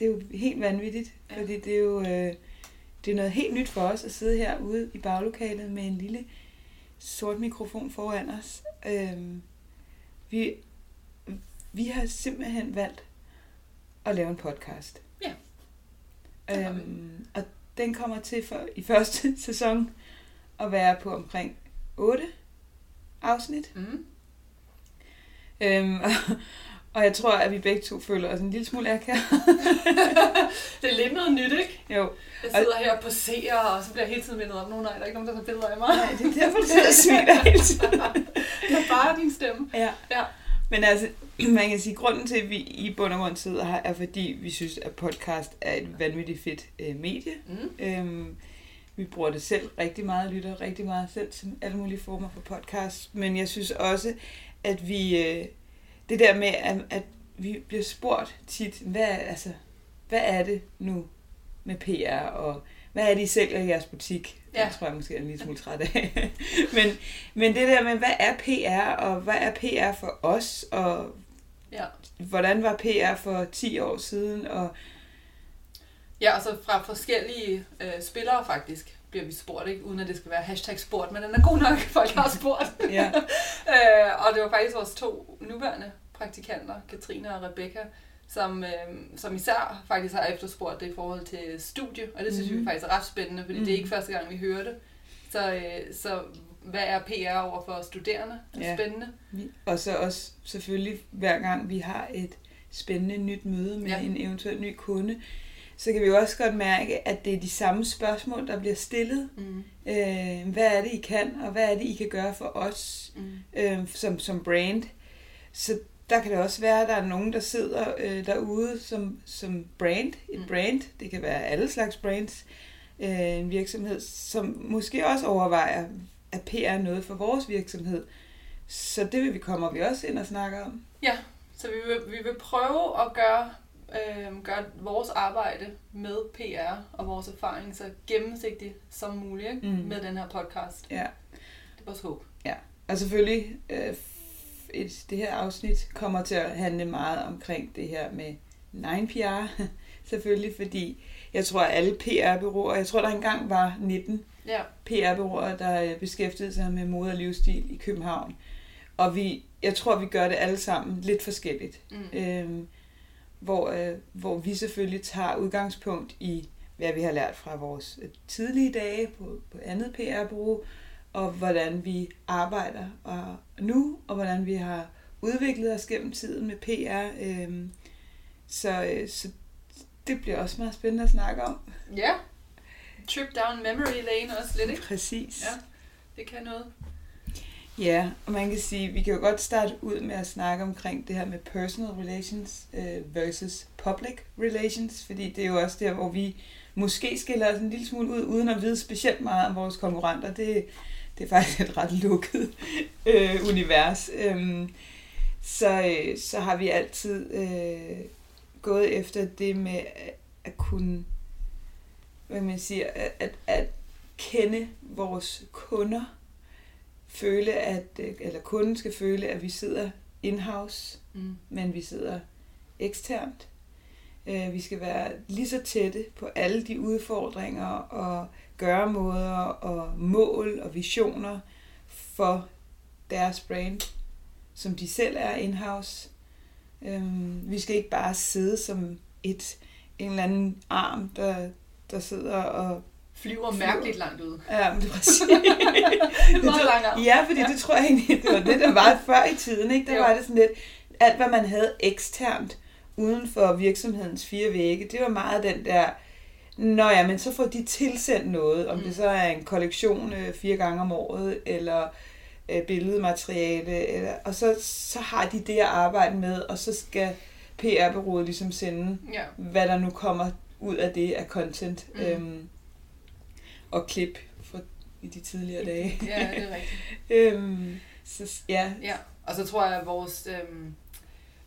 Det er jo helt vanvittigt, Ja. fordi det er jo øh, det er noget helt nyt for os at sidde herude i baglokalet med en lille sort mikrofon foran os. Øhm, vi, vi har simpelthen valgt at lave en podcast. Ja. Øhm, og den kommer til for, i første sæson at være på omkring 8 afsnit. Mm. Øhm, og, og jeg tror, at vi begge to føler os en lille smule akavet. det er lidt noget nyt, ikke? Jo, Jeg sidder her og poserer, og så bliver jeg hele tiden mindet om, nogen nej, der er ikke nogen, der tager billeder af mig. nej, det er derfor, du sidder og smiler hele tiden. Det er bare din stemme. Ja. Ja. Men altså, man kan sige, at grunden til, at vi i bund og grund sidder her, er fordi, vi synes, at podcast er et vanvittigt fedt øh, medie. Mm. Øhm, vi bruger det selv rigtig meget, lytter rigtig meget selv til alle mulige former for podcast. Men jeg synes også, at vi... Øh, det der med, at, at vi bliver spurgt tit, hvad, altså, hvad er det nu med PR, og hvad er det, I sælger i jeres butik? Ja. Ja. Det tror jeg måske er en lille smule træt af. men, men det der med, hvad er PR, og hvad er PR for os, og Ja. hvordan var PR for 10 år siden, og ja, og så fra forskellige øh, spillere faktisk bliver vi spurgt, ikke? uden at det skal være hashtag spurgt, men den er god nok, folk har spurgt. ja, øh, og det var faktisk vores to nuværende praktikanter, Katrine og Rebecca, som, øh, som især faktisk har efterspurgt det i forhold til studie, og det synes Mhm. vi faktisk er ret spændende, fordi mm. det er ikke første gang, vi hører det. Så, øh, så hvad er PR over for studerende? Det er Ja. spændende. Og så også selvfølgelig, hver gang vi har et spændende nyt møde med. Ja. en eventuel ny kunde, så kan vi jo også godt mærke, at det er de samme spørgsmål, der bliver stillet. Mm. Øh, hvad er det, I kan, og hvad er det, I kan gøre for os Mm. øh, som, som brand? Så der kan det også være, at der er nogen, der sidder øh, derude som, som brand, et Mm. brand, det kan være alle slags brands, øh, en virksomhed, som måske også overvejer, at PR er noget for vores virksomhed. Så det vil vi kommer vi også ind og snakke om. Ja, så vi vil, vi vil prøve at gøre, øh, gøre vores arbejde med PR og vores erfaring så gennemsigtigt som muligt ikke? Mm. med den her podcast. Ja. Det er vores håb. Og selvfølgelig, øh, et, det her afsnit kommer til at handle meget omkring det her med 9PR, selvfølgelig, fordi jeg tror, at alle PR-byråer, jeg tror, der engang var 19 Ja, PR-byråer, der øh, beskæftigede sig med mode og livsstil i København. Og vi, jeg tror, vi gør det alle sammen lidt forskelligt. mm. Øhm, hvor, øh, hvor vi selvfølgelig tager udgangspunkt i, hvad vi har lært fra vores tidlige dage på, på andet PR-bureau, og hvordan vi arbejder og nu, og hvordan vi har udviklet os gennem tiden med PR. Øhm, så, øh, så det bliver også meget spændende at snakke om. ja. Trip down memory lane også lidt, ikke? Præcis. Ja. Det kan noget. Ja, og man kan sige, vi kan jo godt starte ud med at snakke omkring det her med personal relations øh, versus public relations, fordi det er jo også der, hvor vi måske skiller os en lille smule ud, uden at vide specielt meget om vores konkurrenter. Det, det er faktisk et ret lukket øh, univers. Øhm, så, øh, så har vi altid øh, gået efter det med at, at kunne, hvad man siger, at, at, at kende vores kunder, føle, at, øh, eller kunden skal føle, at vi sidder in-house, Mm. men vi sidder eksternt. Øh, Vi skal være lige så tætte på alle de udfordringer og gøremåder og mål og visioner for deres brand, som de selv er in-house. Øhm, Vi skal ikke bare sidde som et, en eller anden arm, der, der sidder og... Flyver mærkeligt langt ud. Ja, men det er præcis. Det er meget lang arm. Ja, fordi ja. det tror jeg egentlig, det var det, der var før i tiden. Ikke? Der Jo. var det sådan lidt, alt hvad man havde eksternt uden for virksomhedens fire vægge, det var meget den der, Nå ja, men så får de tilsendt noget, om Mm. det så er en kollektion øh, fire gange om året, eller øh, billedmateriale, eller, og så, så har de det at arbejde med, og så skal PR-bureauet ligesom sende, Ja. hvad der nu kommer ud af det af content Mm. øhm, og klip fra i de tidligere dage. ja, det er rigtigt. Øhm, så ja, Ja, og så tror jeg, at vores øhm,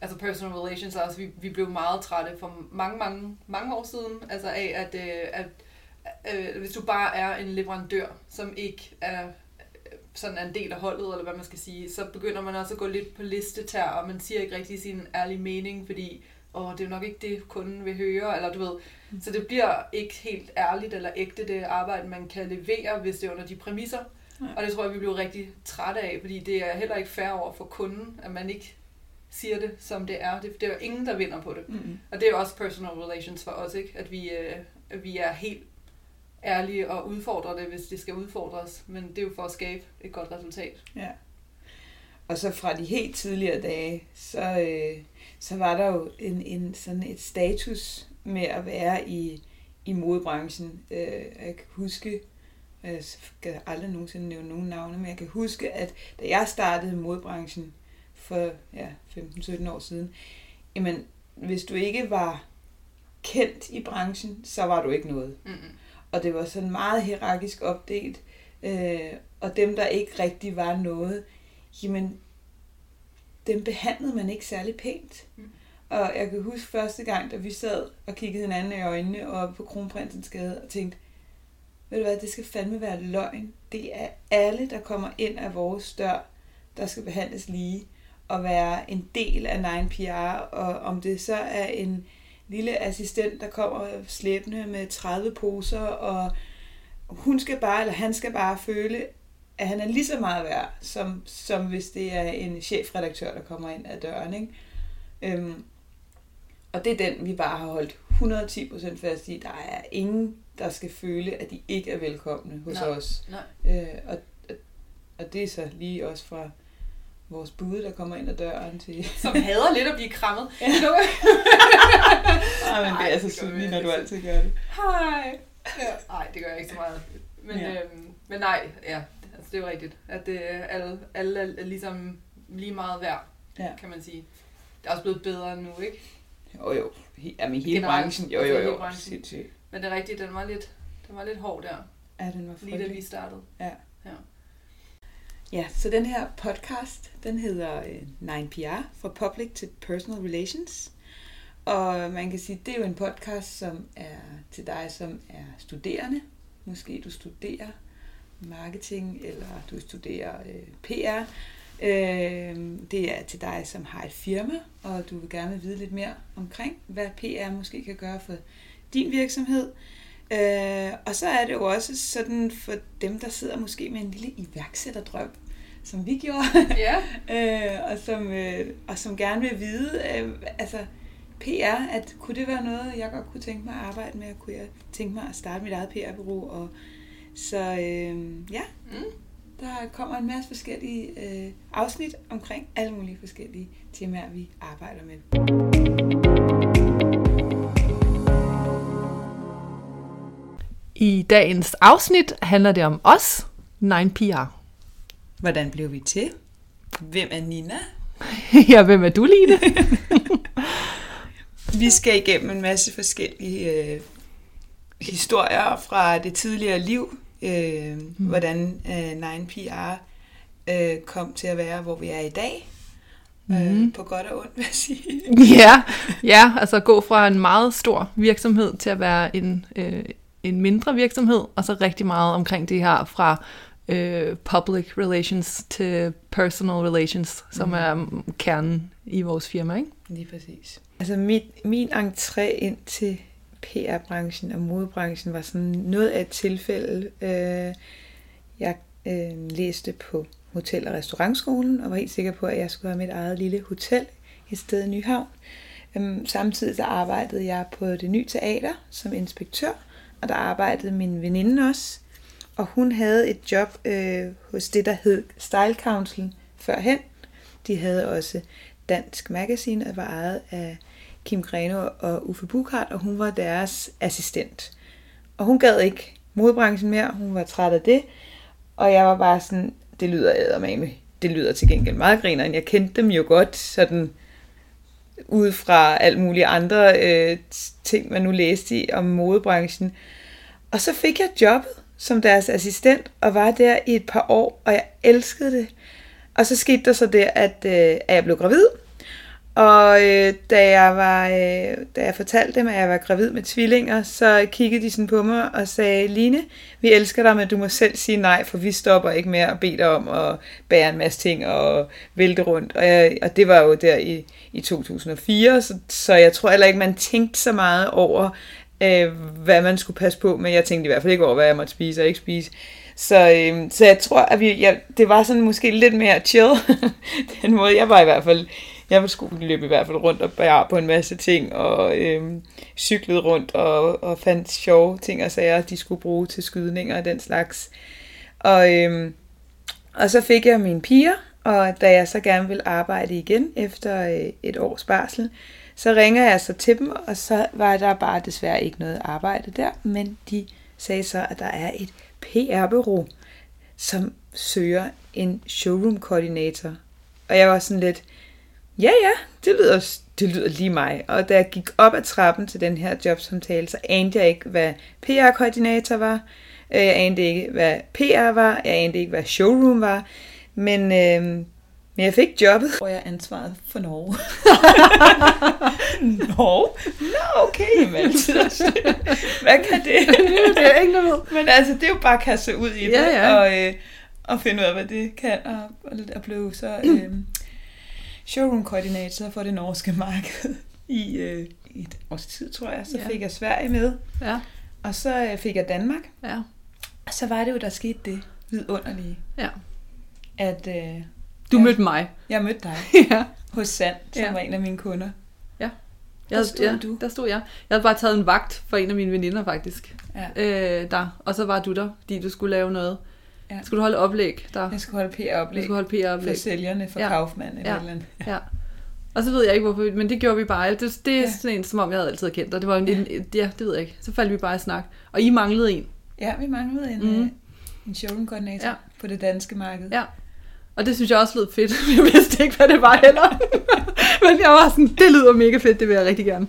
altså personal relations, altså vi, vi blev meget trætte for mange, mange, mange år siden, altså af, at, øh, at øh, hvis du bare er en leverandør, som ikke er sådan er en del af holdet, eller hvad man skal sige, så begynder man også at gå lidt på listetær, og man siger ikke rigtig sin ærlige mening, fordi åh, det er nok ikke det, kunden vil høre, eller du ved. Mm. Så det bliver ikke helt ærligt eller ægte, det arbejde, man kan levere, hvis det er under de præmisser. Ja. Og det tror jeg, vi bliver rigtig trætte af, fordi det er heller ikke fair over for kunden, at man ikke siger det, som det er. Det, det er jo ingen, der vinder på det. Mm. Og det er jo også personal relations for os, ikke? At vi, øh, at vi er helt ærlige og udfordrer det, hvis det skal udfordres. Men det er jo for at skabe et godt resultat. Ja. Og så fra de helt tidligere dage, så, øh, så var der jo en, en, sådan et status med at være i, i modebranchen. Øh, jeg kan huske, jeg skal aldrig nogensinde nævne nogen navne, men jeg kan huske, at da jeg startede modebranchen for ja, 15-17 år siden, jamen, hvis du ikke var kendt i branchen, så var du ikke noget. Mm-hmm. Og det var sådan meget hierarkisk opdelt, øh, og dem, der ikke rigtig var noget, jamen, dem behandlede man ikke særlig pænt. Mm. Og jeg kan huske første gang, da vi sad og kiggede hinanden i øjnene og på Kronprinsens Gade og tænkte, ved du hvad, det skal fandme være løgn. Det er alle, der kommer ind af vores dør, der skal behandles lige og være en del af 9PR, og om det så er en lille assistent, der kommer slæbende med 30 poser, og hun skal bare, eller han skal bare føle, at han er lige så meget værd, som, som hvis det er en chefredaktør, der kommer ind ad døren. Ikke? Øhm, og det er den, vi bare har holdt 110% fast i. Der er ingen, der skal føle, at de ikke er velkomne hos nej, os. Nej. Øh, og, og det er så lige også fra vores bud, der kommer ind ad døren til... Som hader lidt at blive krammet. Ja. Ej, men det er så synligt, når du altid gør det. Hej. Ja. Nej, det gør jeg ikke så meget. Men, ja. øhm, men nej, ja, altså, det er jo rigtigt, at det, alle, alle er ligesom lige meget værd, ja. kan man sige. Det er også blevet bedre nu, ikke? Jo, jo. Jamen, hele Generelt, branchen. Jo, jo, jo. jo. Sindssygt. Men det er rigtigt, den var lidt, den var lidt hård der. Ja, den var frygtelig. Lige da vi startede. Ja. ja. Ja, så den her podcast, den hedder øh, 9PR, fra Public to Personal Relations. Og man kan sige, det er jo en podcast, som er til dig, som er studerende. Måske du studerer marketing, eller du studerer øh, PR. Øh, det er til dig, som har et firma, og du vil gerne vide lidt mere omkring, hvad PR måske kan gøre for din virksomhed. Øh, og så er det jo også sådan for dem, der sidder måske med en lille iværksætterdrøm, som vi gjorde, ja. øh, og, som, øh, og som gerne vil vide, øh, altså PR, at kunne det være noget, jeg godt kunne tænke mig at arbejde med, kunne jeg tænke mig at starte mit eget PR-bureau, og så øh, ja, mm. der kommer en masse forskellige øh, afsnit omkring alle mulige forskellige temaer, vi arbejder med. I dagens afsnit handler det om os, 9PR. Hvordan blev vi til? Hvem er Nina? ja, hvem er du, Line? vi skal igennem en masse forskellige øh, historier fra det tidligere liv. Øh, mm. Hvordan øh, 9PR øh, kom til at være, hvor vi er i dag. Mm. Øh, mm-hmm. på godt og ondt, vil jeg sige. ja, ja, altså gå fra en meget stor virksomhed til at være en, øh, en mindre virksomhed, og så rigtig meget omkring det her fra øh, public relations til personal relations, som mm. er kernen i vores firma, ikke? Lige præcis. Altså min, min entré ind til PR-branchen og modebranchen var sådan noget af et tilfælde. Øh, jeg øh, læste på Hotel- og Restaurantskolen og var helt sikker på, at jeg skulle have mit eget lille hotel i stedet Nyhavn. Øhm, samtidig så arbejdede jeg på det nye teater som inspektør, og der arbejdede min veninde også og hun havde et job øh, hos det, der hed Style Council førhen. De havde også Dansk Magazine, og var ejet af Kim Greno og Uffe Bukhardt, og hun var deres assistent. Og hun gad ikke modebranchen mere, hun var træt af det, og jeg var bare sådan, det lyder ædermame, det lyder til gengæld meget griner, jeg kendte dem jo godt, sådan ud fra alt mulige andre øh, ting, man nu læste i om modebranchen. Og så fik jeg jobbet, som deres assistent, og var der i et par år, og jeg elskede det. Og så skete der så det, at, øh, at jeg blev gravid, Og øh, da, jeg var, øh, da jeg fortalte dem, at jeg var gravid med tvillinger, så kiggede de sådan på mig og sagde, Line, vi elsker dig, men du må selv sige nej, for vi stopper ikke med at bede dig om at bære en masse ting og vælte rundt. Og, jeg, og det var jo der i, i 2004, så, så jeg tror heller ikke, man tænkte så meget over, øh, hvad man skulle passe på, men jeg tænkte i hvert fald ikke over, hvad jeg måtte spise og ikke spise. Så, øh, så jeg tror, at vi, ja, det var sådan måske lidt mere chill, den måde. Jeg var i hvert fald jeg skulle løbe i hvert fald rundt og bære på en masse ting, og øh, cyklede rundt og, og fandt sjove ting og sager, de skulle bruge til skydninger og den slags. Og, øh, og så fik jeg mine piger, og da jeg så gerne ville arbejde igen efter øh, et års barsel, så ringer jeg så til dem, og så var der bare desværre ikke noget arbejde der, men de sagde så, at der er et PR-bureau, som søger en showroom-koordinator. Og jeg var sådan lidt, ja ja, det lyder, det lyder lige mig. Og da jeg gik op ad trappen til den her jobsamtale, så anede jeg ikke, hvad PR-koordinator var. Øh, jeg anede ikke, hvad PR var. Jeg anede ikke, hvad showroom var. Men, øh, men jeg fik jobbet. Og jeg ansvaret for Norge. Norge? Nå, okay, men hvad kan det? det er ikke noget. Men altså, det er jo bare at kaste sig ud i det, Ja, ja. Og, øh, og finde ud af, hvad det kan, og, og, blive så øh, showroom-koordinator for det norske marked i, øh, et års tid, tror jeg. Så Ja. fik jeg Sverige med, Ja, og så øh, fik jeg Danmark. ja, Og så var det jo, der skete det vidunderlige, ja. at øh, Du Ja. mødte mig. jeg mødte dig ja. hos Sand, som Ja. var en af mine kunder. Jeg, Der stod ja, du. Der stod jeg. Jeg havde bare taget en vagt for en af mine veninder, faktisk. Ja. Øh, der. Og så var du der, fordi du skulle lave noget. Ja. Skulle du holde oplæg der? Jeg skulle holde PR-oplæg skulle holde for PR-oplæg. sælgerne for Ja. Kaufmann eller Ja. eller andet. Ja. Og så ved jeg ikke hvorfor, men det gjorde vi bare. Det, det er Ja. sådan en, som om jeg havde altid kendt dig. Det var en, en, ja, det ved jeg ikke. Så faldt vi bare i snak. Og I manglede en. Ja, vi manglede en, mm. en showroom-koordinator Ja. på det danske marked. Ja. Og det synes jeg også lød fedt. Jeg vidste ikke, hvad det var heller. men jeg var sådan, det lyder mega fedt, det vil jeg rigtig gerne.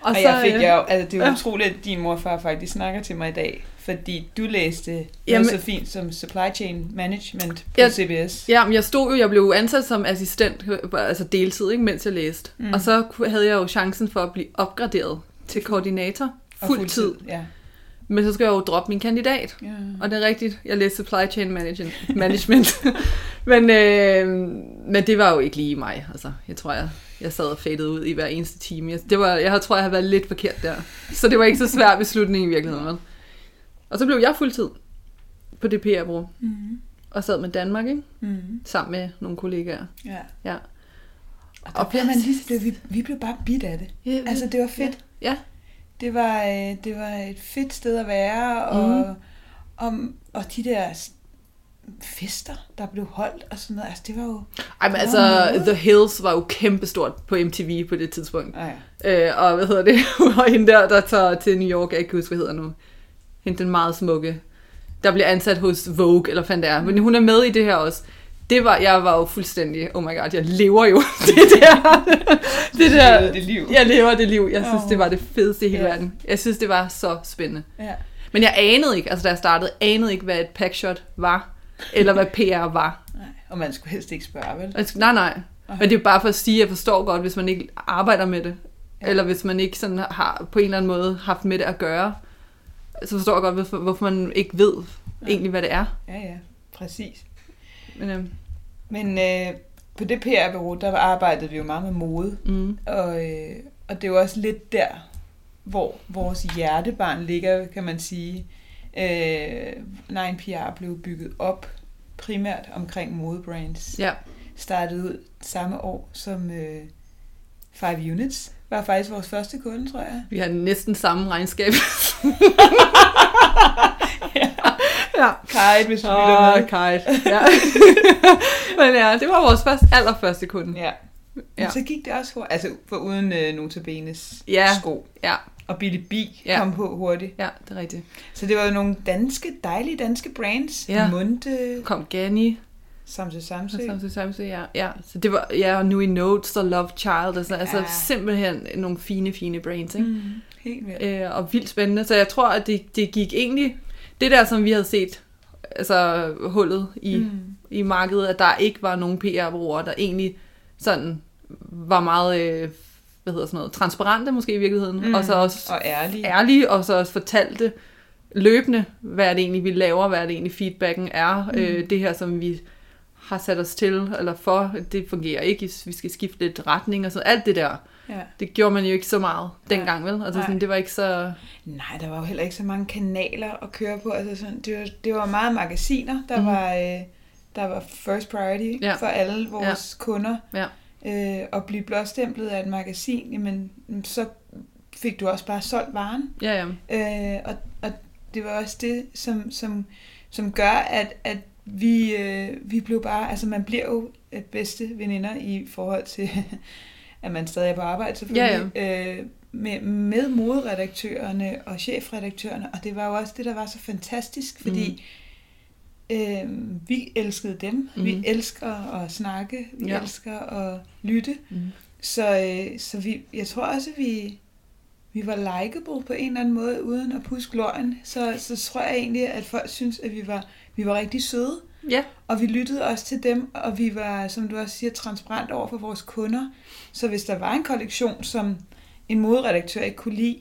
Og, og jeg fik øh, jeg jo, altså det er ja. utroligt, at din morfar faktisk snakker til mig i dag, fordi du læste noget Jamen- så fint som Supply Chain Management på Ja. CBS. Ja, men jeg stod jo, jeg blev ansat som assistent, altså deltid, ikke, mens jeg læste. Mm. Og så havde jeg jo chancen for at blive opgraderet til koordinator Og fuld tid. Ja. Men så skal jeg jo droppe min kandidat. ja. Og det er rigtigt, jeg læste supply chain management. men, øh, men det var jo ikke lige mig. Altså, jeg tror, jeg, jeg sad og fadede ud i hver eneste time. Jeg, det var, jeg tror, jeg havde været lidt forkert der. Så det var ikke så svært beslutning i virkeligheden. Vel? Og så blev jeg fuldtid på det PR-bureau. Mm. Og sad med Danmark, ikke? Mm. sammen med nogle kollegaer. ja. Ja. Og der blev man lige, vi, vi blev bare bidt af det. Ja, Altså, det var fedt. Ja. Det var, øh, det var et fedt sted at være, og, Mhm. og, og de der fester, der blev holdt og sådan noget. Altså, det var jo... Ej, men altså, noget. The Hills var jo kæmpestort på MTV på det tidspunkt. Ja. Øh, og hvad hedder det? og hende der, der tager til New York, jeg kan huske, hvad hedder nu. Hende den meget smukke, der bliver ansat hos Vogue, eller hvad det er. Men hun er med i det her også. Det var, jeg var jo fuldstændig, oh my god, jeg lever jo det der. det der, det liv. Jeg lever det liv. Jeg synes, Åh. det var det fedeste i hele Ja. verden. Jeg synes, det var så spændende. Ja. Men jeg anede ikke, altså da jeg startede, anede ikke, hvad et packshot var, eller hvad PR var. Nej. Og man skulle helst ikke spørge, vel? Altså, nej, nej. Men det er bare for at sige, at jeg forstår godt, hvis man ikke arbejder med det. Ja. Eller hvis man ikke sådan har på en eller anden måde haft med det at gøre. Så forstår jeg godt, hvorfor, man ikke ved ja. egentlig, hvad det er. Ja, ja. Præcis. Men, øhm, Men øh, på det PR-bureau, der arbejdede vi jo meget med mode. mm, Og, øh, og det er jo også lidt der, hvor vores hjertebarn ligger, kan man sige. Øh, Nine PR blev bygget op primært omkring modebrands. ja. Startede ud samme år som øh, Five Units. Var faktisk vores første kunde, tror jeg. Vi har næsten samme regnskab. ja. Kite, hvis du lytter med. Kite. Ja. Men ja, det var vores første, allerførste kunde. Ja. Men Ja. så gik det også hurtigt. Altså, for uden øh, Notabenes Ja. sko. Ja, Og Billy B Ja. kom på hurtigt. ja, det er rigtigt. Så det var jo nogle danske, dejlige danske brands. Ja. Munte, Kom Gani, Samsø Samsø. Samsø, Samsø, ja. ja. Så det var, ja, og Nui Notes og Love Child, og sådan, altså Ja. simpelthen nogle fine, fine brands, ikke? Mm, helt vildt. øh, og vildt spændende. Så jeg tror, at det, det gik egentlig... Det der, som vi havde set, altså hullet i, mm. I markedet, at der ikke var nogen PR-brugere, der egentlig sådan var meget, øh, hvad hedder sådan noget, transparente måske i virkeligheden, mm. og så også Og ærlig. ærlige, og så også fortalte løbende, hvad det egentlig, vi laver, hvad det egentlig, feedbacken er. Mm. Øh, det her, som vi har sat os til, eller for, det fungerer ikke, vi skal skifte lidt retning, og så alt det der. Ja. Det gjorde man jo ikke så meget dengang, vel? Altså Nej. sådan, det var ikke så... Nej, der var jo heller ikke så mange kanaler at køre på. Altså sådan, det, var, det var meget magasiner, der, mm. var, øh, der var first priority Ja. for alle vores ja. kunder. Ja. Øh, at blive blåstemplet af et magasin, jamen, så fik du også bare solgt varen. Ja, ja. Øh, og, og det var også det, som, som, som gør, at, at vi, øh, vi blev bare, altså man bliver jo øh, bedste veninder i forhold til, at man stadig er på arbejde selvfølgelig, ja, ja. Øh, med, med moderedaktørerne og chefredaktørerne, og det var jo også det, der var så fantastisk, fordi mm. øh, vi elskede dem, mm. vi elsker at snakke, vi ja. elsker at lytte, Mm. så, øh, så vi, jeg tror også, at vi, vi var likeable på en eller anden måde, uden at puske løgn. Så, så tror jeg egentlig, at folk synes, at vi var, vi var rigtig søde. Ja, Og vi lyttede også til dem, og vi var, som du også siger, transparent over for vores kunder. Så hvis der var en kollektion, som en moderedaktør ikke kunne lide,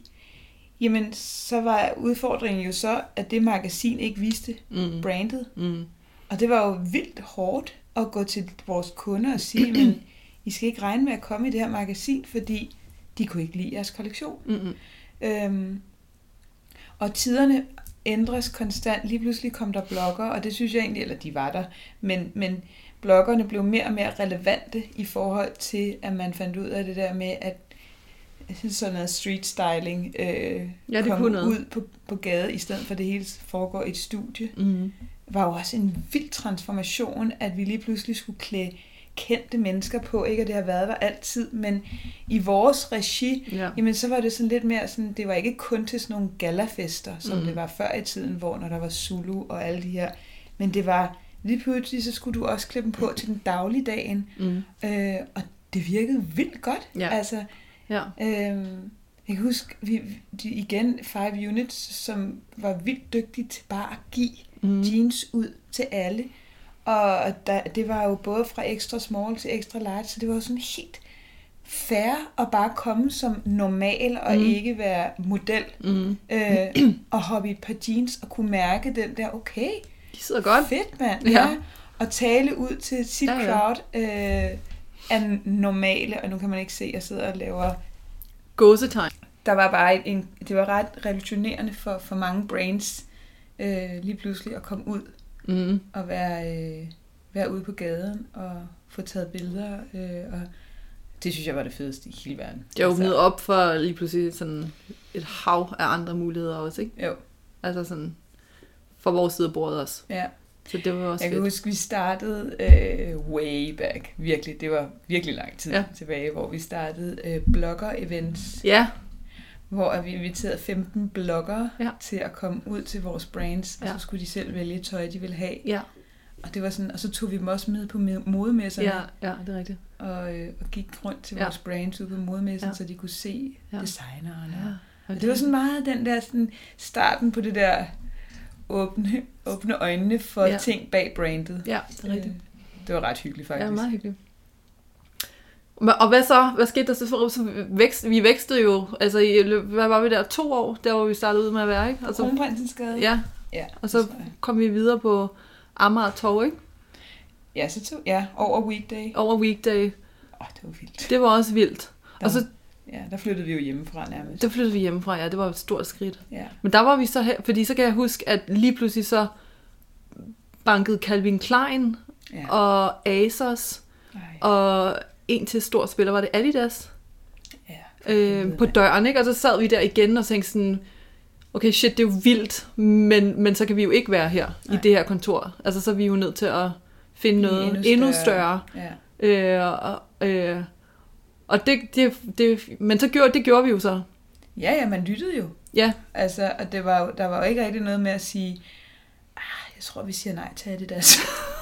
jamen så var udfordringen jo så, at det magasin ikke viste mm. brandet. Mm. Og det var jo vildt hårdt at gå til vores kunder og sige, men I skal ikke regne med at komme i det her magasin, fordi de kunne ikke lide jeres kollektion. Mm. Øhm, og tiderne ændres konstant. Lige pludselig kom der blogger, og det synes jeg egentlig, eller de var der, men, men bloggerne blev mere og mere relevante i forhold til, at man fandt ud af det der med, at sådan noget street styling øh, Ja, det kom kunne noget. ud på, på gade, i stedet for det hele foregår i et studie Mm. var jo også en vild transformation, at vi lige pludselig skulle klæde kendte mennesker på, ikke at det har været der altid, men i vores regi, Ja. jamen så var det sådan lidt mere sådan, det var ikke kun til sådan nogle galafester, som mm. det var før i tiden, hvor når der var Zulu og alle de her, men det var lige pludselig, så skulle du også klippe dem på til den dagligdagen, Mm. øh, og det virkede vildt godt. Ja. Altså, Ja. øh, jeg kan huske, vi, de, igen, Five Units, som var vildt dygtige til bare at give Mm. jeans ud til alle. Og der, det var jo både fra extra small til extra large, så det var jo sådan helt fair at bare komme som normal og Mm. ikke være model. Mm. Øh, og hoppe i et par jeans og kunne mærke den der, okay, De sidder godt. fedt mand. Ja. Ja. Og tale ud til sit Ja, ja, crowd øh, er normale, og nu kan man ikke se, at jeg sidder og laver Gåsetegn. der var bare en, det var ret revolutionerende for, for mange brains øh, lige pludselig at komme ud Mm. og være, øh, være ude på gaden og få taget billeder. Øh, og det synes jeg var det fedeste i hele verden. Det er åbnet op for lige pludselig sådan et hav af andre muligheder også, ikke? Jo, Altså sådan for vores side af bordet også. ja. Så det var også Jeg kan fedt. huske, vi startede øh, way back. Virkelig, det var virkelig lang tid ja. tilbage, hvor vi startede øh, blogger-events, Ja, hvor at vi inviterede 15 bloggere Ja. til at komme ud til vores brands, og Ja. så skulle de selv vælge tøj, de ville have. ja, Og det var sådan, og så tog vi dem også med på modemesserne. ja, ja, det er rigtigt. og, øh, og gik rundt til Ja. vores brands ude på modemessen, Ja. så de kunne se Ja. designerne. Ja. Ja. Og det var sådan meget den der sådan, starten på det der åbne, åbne øjnene for ja. ting bag brandet. Ja, det er rigtigt. Øh, Det var ret hyggeligt faktisk. Ja, meget hyggeligt. Og hvad så? Hvad skete der så? For, så vækst, vi vækstede jo, altså i, hvad var vi der? To år, der hvor vi startede ud med at være, ikke? Og så, Kronprinsens Gade. ja, ja og så jeg. kom vi videre på Amager Torv, ikke? Ja, så tog, ja, over weekday. Over weekday. Åh, oh, det var vildt. Det var også vildt. Der, Og så ja, der flyttede vi jo hjemmefra nærmest. der flyttede vi hjemmefra, ja, det var et stort skridt. Ja. Men der var vi så her, fordi så kan jeg huske, at lige pludselig så bankede Calvin Klein ja. og Asos Ej, og en til stor spiller, var det Adidas, ja. øh, på døren, ikke? Og så sad vi der igen og tænkte sådan, okay, shit, det er jo vildt, men, men så kan vi jo ikke være her Nej. i det her kontor. Altså, så er vi jo nødt til at finde noget endnu endnu større. større. Ja. Øh, og, øh, og det, det, det, men så gjorde, det gjorde vi jo så. ja, ja, man lyttede jo. Ja, Altså, og det var der var jo ikke rigtig noget med at sige, ah, jeg tror, vi siger nej til Adidas.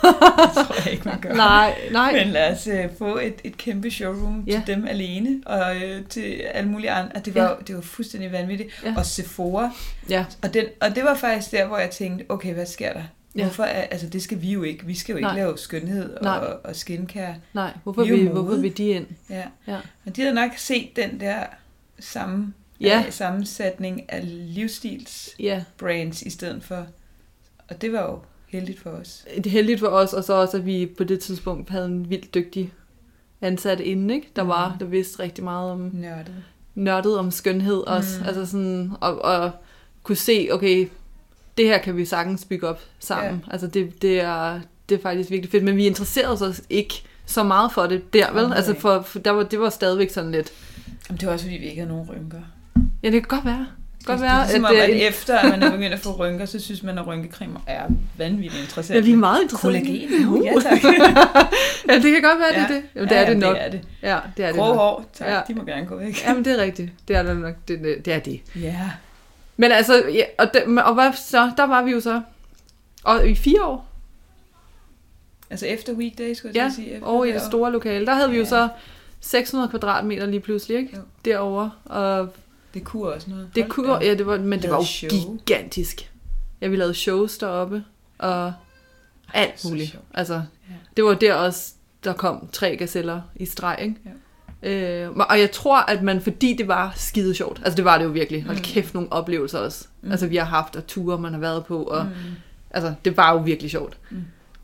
Det tror jeg ikke, man gør. nej, nej. Men lad os øh, få et, et kæmpe showroom Ja. til dem alene, og øh, til alle mulige andre. Og det var, Ja. det var fuldstændig vanvittigt. Ja. Og Sephora. Ja, Og, den, og det var faktisk der, hvor jeg tænkte, okay, hvad sker der? Ja. Hvorfor er, altså det skal vi jo ikke. Vi skal jo ikke Nej. lave skønhed Nej. og, og skincare. Nej, hvorfor Vi mode. hvorfor vil de ind? Ja. Ja. Og de havde nok set den der samme, Ja. øh, sammensætning af livsstils Ja, brands i stedet for. Og det var jo heldigt for os. det er heldigt for os, og så også, at vi på det tidspunkt havde en vildt dygtig ansat inde, ikke? Der var, der vidste rigtig meget om Nørdet. nørdet om skønhed også. Mm. Altså sådan, og, og kunne se, okay, det her kan vi sagtens bygge op sammen. Ja. Altså det, det, er, det er faktisk virkelig fedt. Men vi interesserede os ikke så meget for det der, vel? Overhovedet Altså for, for der var, det var stadigvæk sådan lidt... Jamen, det var også, fordi vi ikke havde nogen rynker. Ja, det kan godt være. Godt det, være, det er ligesom at det at er- efter at man er begyndt at få rynker, så synes man, at rynkecremer er vanvittigt interessant. Ja, vi er meget interesserede. Kollagen. Uh. Ja, tak. ja, det kan godt være, det er Ja. det. Jamen, det er ja, det nok. Det er det. Ja, det er det Grå nok. hår, tak. Ja. De må gerne gå væk. Jamen, det er rigtigt. Det er det nok. Det, det, det er det. Ja. Men altså, ja, og, det, og hvad så? Der var vi jo så. Og i fire år. Altså efter weekdays, skulle jeg Ja, at sige. Efter over i det store lokale. Der havde vi jo Ja. så 600 kvadratmeter lige pludselig, ikke? Jo. Derovre. Og Det kunne også noget. det Hold kunne, da ja, det var, men det var jo show. gigantisk. Ja, vi lavede shows deroppe, og alt så muligt. Altså, det var der også, der kom tre gazeller i streg, ikke? Øh, og jeg tror, at man, fordi det var skide sjovt, altså det var det jo virkelig, hold Mm. kæft nogle oplevelser også. Mm. Altså vi har haft, og ture man har været på, og Mm. altså det var jo virkelig sjovt. Mm.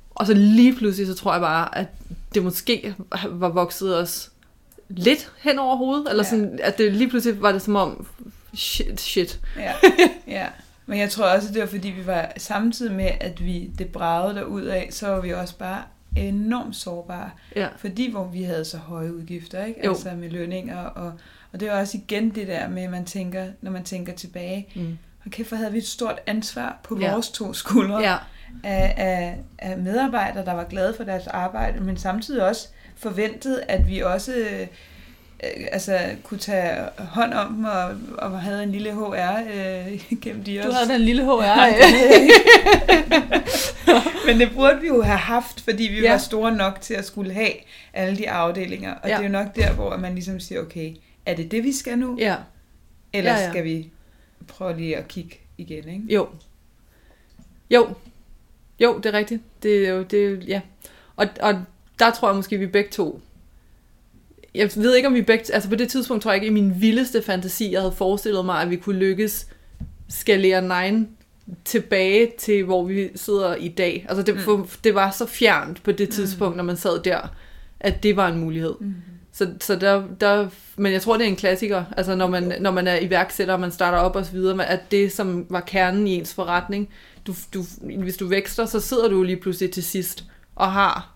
Og så lige pludselig, så tror jeg bare, at det måske var vokset os lidt hen over hovedet, eller Ja. sådan, at det lige pludselig var det som om, shit, shit. Ja, ja. Men jeg tror også, det var fordi, vi var samtidig med, at vi det bragede der ud af, så var vi også bare enormt sårbare. Ja. Fordi hvor vi havde så høje udgifter, ikke? Jo. Altså med lønninger. Og, og det var også igen det der med, at man tænker, når man tænker tilbage, Mm. kæft, hvor havde vi et stort ansvar på Ja. vores to skuldre Ja, af, af, af medarbejdere, der var glade for deres arbejde, men samtidig også forventede, at vi også øh, altså, kunne tage hånd om dem og, og havde en lille HR øh, gennem de du også. havde den lille HR. Jeg ikke. Men det burde vi jo have haft, fordi vi Ja. ja. var store nok til at skulle have alle de afdelinger. Og Ja. ja. det er jo nok der, hvor man ligesom siger, okay, er det det, vi skal nu? Ja, Eller Ja, ja. skal vi prøve lige at kigge igen, ikke? jo. Jo. Jo, det er rigtigt. Det er jo, det er, ja. Og, og der tror jeg måske, vi begge to jeg ved ikke, om vi begge... Altså på det tidspunkt tror jeg ikke, i min vildeste fantasi, jeg havde forestillet mig, at vi kunne lykkes skalere Nine tilbage til, hvor vi sidder i dag. Altså det, Mm. for, det var så fjernt på det Mm. tidspunkt, når man sad der, at det var en mulighed. Mm. Så, så der, der, men jeg tror, det er en klassiker, altså når man, når man er iværksætter, og man starter op og så videre, at det, som var kernen i ens forretning, du, du, hvis du vækster, så sidder du lige pludselig til sidst og har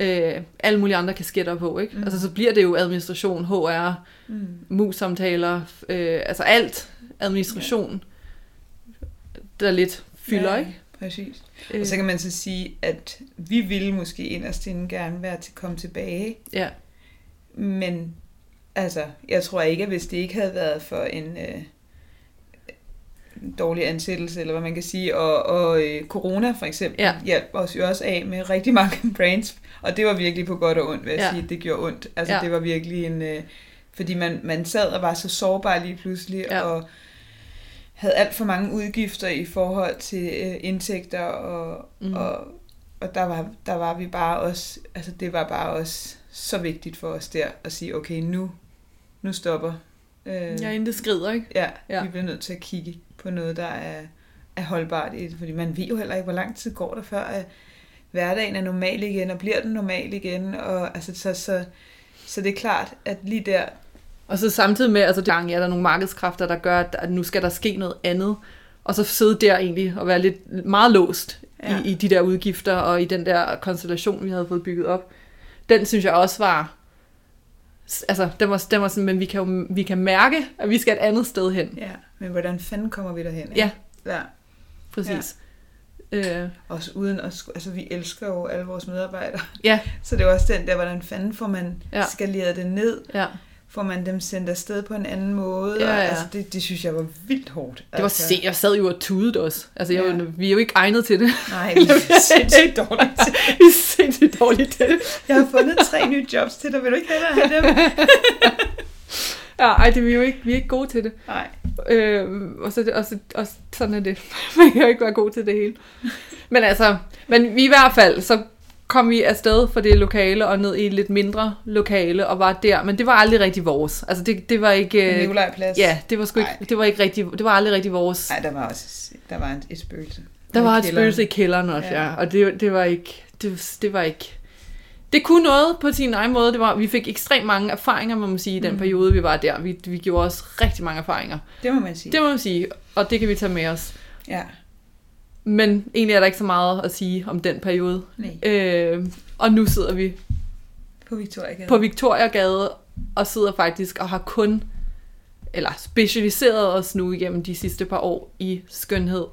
øh, alle mulige andre kasketter på, ikke? Mm. Altså så bliver det jo administration, HR, Mm. mus-samtaler, øh, altså alt administration, der lidt fylder, Ja, ikke? Præcis. Øh, Og så kan man så sige, at vi ville måske inderst inde gerne være til at komme tilbage, ja, men altså, jeg tror ikke, at hvis det ikke havde været for en øh, en dårlig ansættelse, eller hvad man kan sige, og, og øh, corona for eksempel, Ja. hjalp os jo også af med rigtig mange brands, og det var virkelig på godt og ondt, vil jeg Ja. sige, det gjorde ondt. Altså, Ja. det var virkelig en... Øh, fordi man, man sad og var så sårbar lige pludselig, Ja. og havde alt for mange udgifter i forhold til øh, indtægter, og, Mm. og, og der, var, der var vi bare også, altså det var bare også så vigtigt for os der, at sige, okay, nu, nu stopper. Øh, ja, inden det skrider, ikke? Ja. ja, vi bliver nødt til at kigge på noget, der er, er holdbart i det, fordi man ved jo heller ikke, hvor lang tid går der før, at hverdagen er normal igen, og bliver den normal igen, og altså, så, så, så det er klart, at lige der, Og så samtidig med, altså der er der nogle markedskræfter, der gør, at nu skal der ske noget andet. Og så sidde der egentlig og være lidt meget låst ja. Ja. i, i de der udgifter og i den der konstellation, vi havde fået bygget op. Den synes jeg også var... Altså, den var, den var sådan, men vi kan jo vi kan mærke, at vi skal et andet sted hen. ja, men hvordan fanden kommer vi derhen? ikke? Ja. ja. Præcis. Ja. Øh, Også uden at, altså vi elsker jo alle vores medarbejdere. Ja. Så det er også den der, hvordan fanden får man ja. skaleret det ned? ja. Får man dem sendt afsted på en anden måde? Ja, Og, ja. Altså, det, det synes jeg var vildt hårdt. Det var altså. se, jeg sad jo og tudede også. Altså, jeg, Ja. vi er jo ikke egnet til det. Nej, det er sindssygt dårligt. vi er sindssygt dårlige til det. Jeg har fundet tre nye jobs til dig. Vil du ikke hellere have dem? Ja, ej, det, vi er jo ikke, vi er ikke gode til det. Nej. Øh, og, så, og, så, og sådan er det. Man kan jo ikke være god til det hele. Men altså, men vi i hvert fald, så kom vi afsted fra det lokale og ned i et lidt mindre lokale og var der, men det var aldrig rigtig vores. Altså det, det var ikke... øh, Nikolaj-plads. Ja, det var sgu ikke, Ej. det var ikke rigtig, det var aldrig rigtig vores. Nej, der var også der var et, spøgelse. Der var et spøgelse i kælderen også, ja. Ja. ja. Og det, det var ikke... Det, det var ikke... Det kunne noget på sin egen måde. Det var, vi fik ekstremt mange erfaringer, må man sige, i den Mm. periode, vi var der. Vi, vi gjorde også rigtig mange erfaringer. Det må man sige. Det må man sige, og det kan vi tage med os. Ja, Men egentlig er der ikke så meget at sige om den periode. nej. Øh, og nu sidder vi På Victoria på Victoriagade og sidder faktisk og har kun, eller specialiseret os nu igennem de sidste par år i skønhed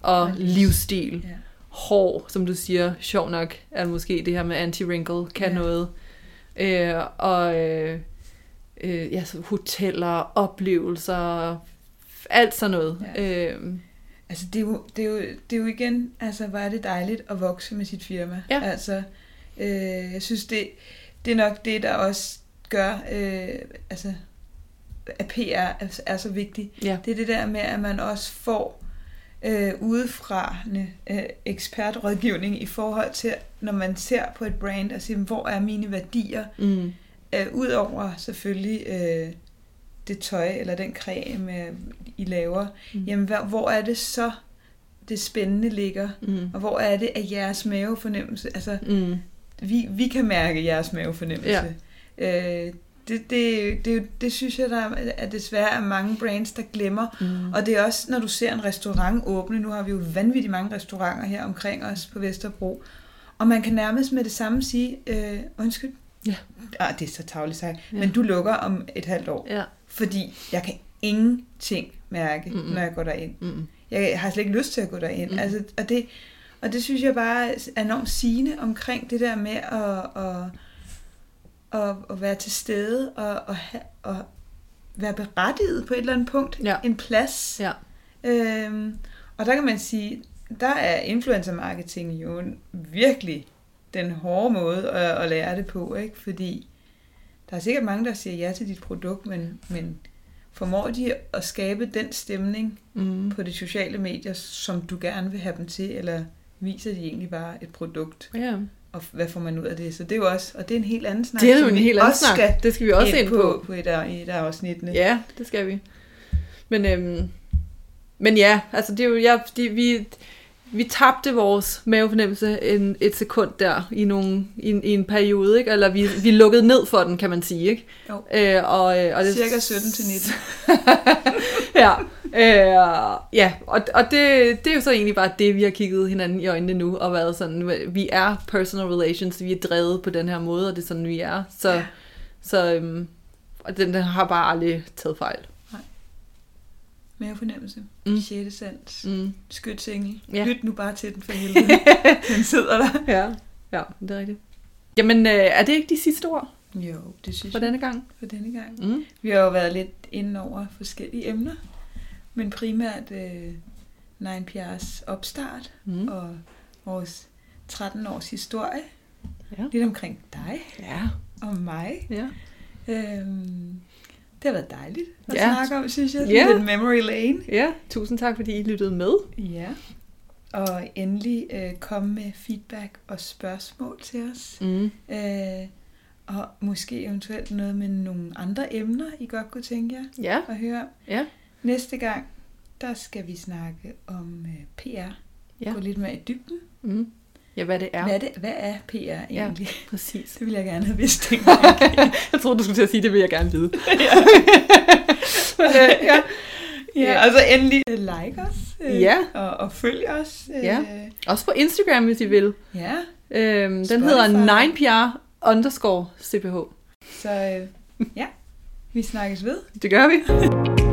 og livs- livsstil. Ja. hår, som du siger, sjov nok, er måske det her med anti-wrinkle kan Ja. ja. noget. Øh, og øh, øh, ja, så hoteller, oplevelser, alt sådan noget. Ja. Øh, Altså, det er, jo, det, er jo, det er jo igen, altså, hvor er det dejligt at vokse med sit firma. Ja. Altså, øh, jeg synes, det, det er nok det, der også gør, øh, altså, at PR er, er så vigtigt. ja. Det er det der med, at man også får øh, udefra øh, ekspertrådgivning i forhold til, når man ser på et brand og siger, hvor er mine værdier? Mm. Øh, Udover selvfølgelig øh, det tøj eller den creme, øh, I laver, Mm. jamen hvor, hvor er det så, det spændende ligger? Mm. Og hvor er det, at jeres mavefornemmelse, altså Mm. vi, vi kan mærke jeres mavefornemmelse. Ja. Øh, det, det, det, det synes jeg, der er, at desværre er mange brands, der glemmer. Mm. Og det er også, når du ser en restaurant åbne, nu har vi jo vanvittigt mange restauranter her omkring os på Vesterbro, og man kan nærmest med det samme sige, øh, undskyld, Ja. ah, det er så tavligt sagt, Ja. ja. men du lukker om et halvt år, Ja. Fordi jeg kan ingenting mærke, mm-hmm. når jeg går derind. Mm. Jeg har slet ikke lyst til at gå derind. Mm. Mm. Altså, og, det, og det synes jeg bare er enormt sigende omkring det der med at, at, at, at være til stede og, have, og være berettiget på et eller andet punkt. Ja. En plads. Ja. Øhm, og der kan man sige, der er influencer marketing jo virkelig den hårde måde at, at lære det på, ikke? Fordi der er sikkert mange, der siger ja til dit produkt, men, men formår de at skabe den stemning Mm. på de sociale medier, som du gerne vil have dem til, eller viser de egentlig bare et produkt, Ja. og hvad får man ud af det? Så det er jo også, og det er en helt anden snak, Det er jo en helt anden snak. skal Det skal vi også ind på. på, på et af, i et af afsnittene. Ja, det skal vi. Men, øhm, men ja, altså det er jo, ja, fordi vi, vi tabte vores mavefornemmelse en, et sekund der i, nogle, i, en, i en periode, ikke? eller vi, vi lukkede ned for den, kan man sige. Ikke? Jo. Øh, og, øh, og det, Cirka 17 til 19. ja, øh, ja, og, og det, det er jo så egentlig bare det, vi har kigget hinanden i øjnene nu, og været sådan, vi er personal relations, vi er drevet på den her måde, og det er sådan, vi er. Så, ja. så øhm, og den, den har bare aldrig taget fejl. Mavefornemmelse. Mm. 6. sans. Mm. Skytsengel. Ja. Lyt nu bare til den for helvede. den sidder der. Ja, ja, det er rigtigt. Jamen, øh, er det ikke de sidste ord Jo, det synes for jeg denne gang? for denne gang. Mm. Vi har jo været lidt inde over forskellige emner, men primært øh, Nine PR's opstart Mm. og vores 13 års historie. Ja. Lidt omkring dig Ja, og mig. ja. Øhm, det har været dejligt at Ja. snakke om, synes jeg. Ja. Lidt memory lane. Ja, tusind tak, fordi I lyttede med. Ja. Og endelig øh, komme med feedback og spørgsmål til os. Mm. Øh, og måske eventuelt noget med nogle andre emner, I godt kunne tænke jer Ja, at høre om. ja, Næste gang, der skal vi snakke om øh, PR. Ja. Gå lidt mere i dybden. mm. Ja, hvad det er. Hvad, er det, hvad er PR egentlig? præcis. Det vil jeg gerne have vidst. Jeg troede, du skulle til at sige, det vil jeg gerne vide. Men, øh, ja. Ja. ja, og så endelig øh, like os. Øh, Ja. Og, og følg os. Øh, Ja. Også på Instagram, hvis I vil. ja. Øhm, den Spotify. hedder 9pr underscore cph. Så øh, ja, vi snakkes ved. Det gør vi.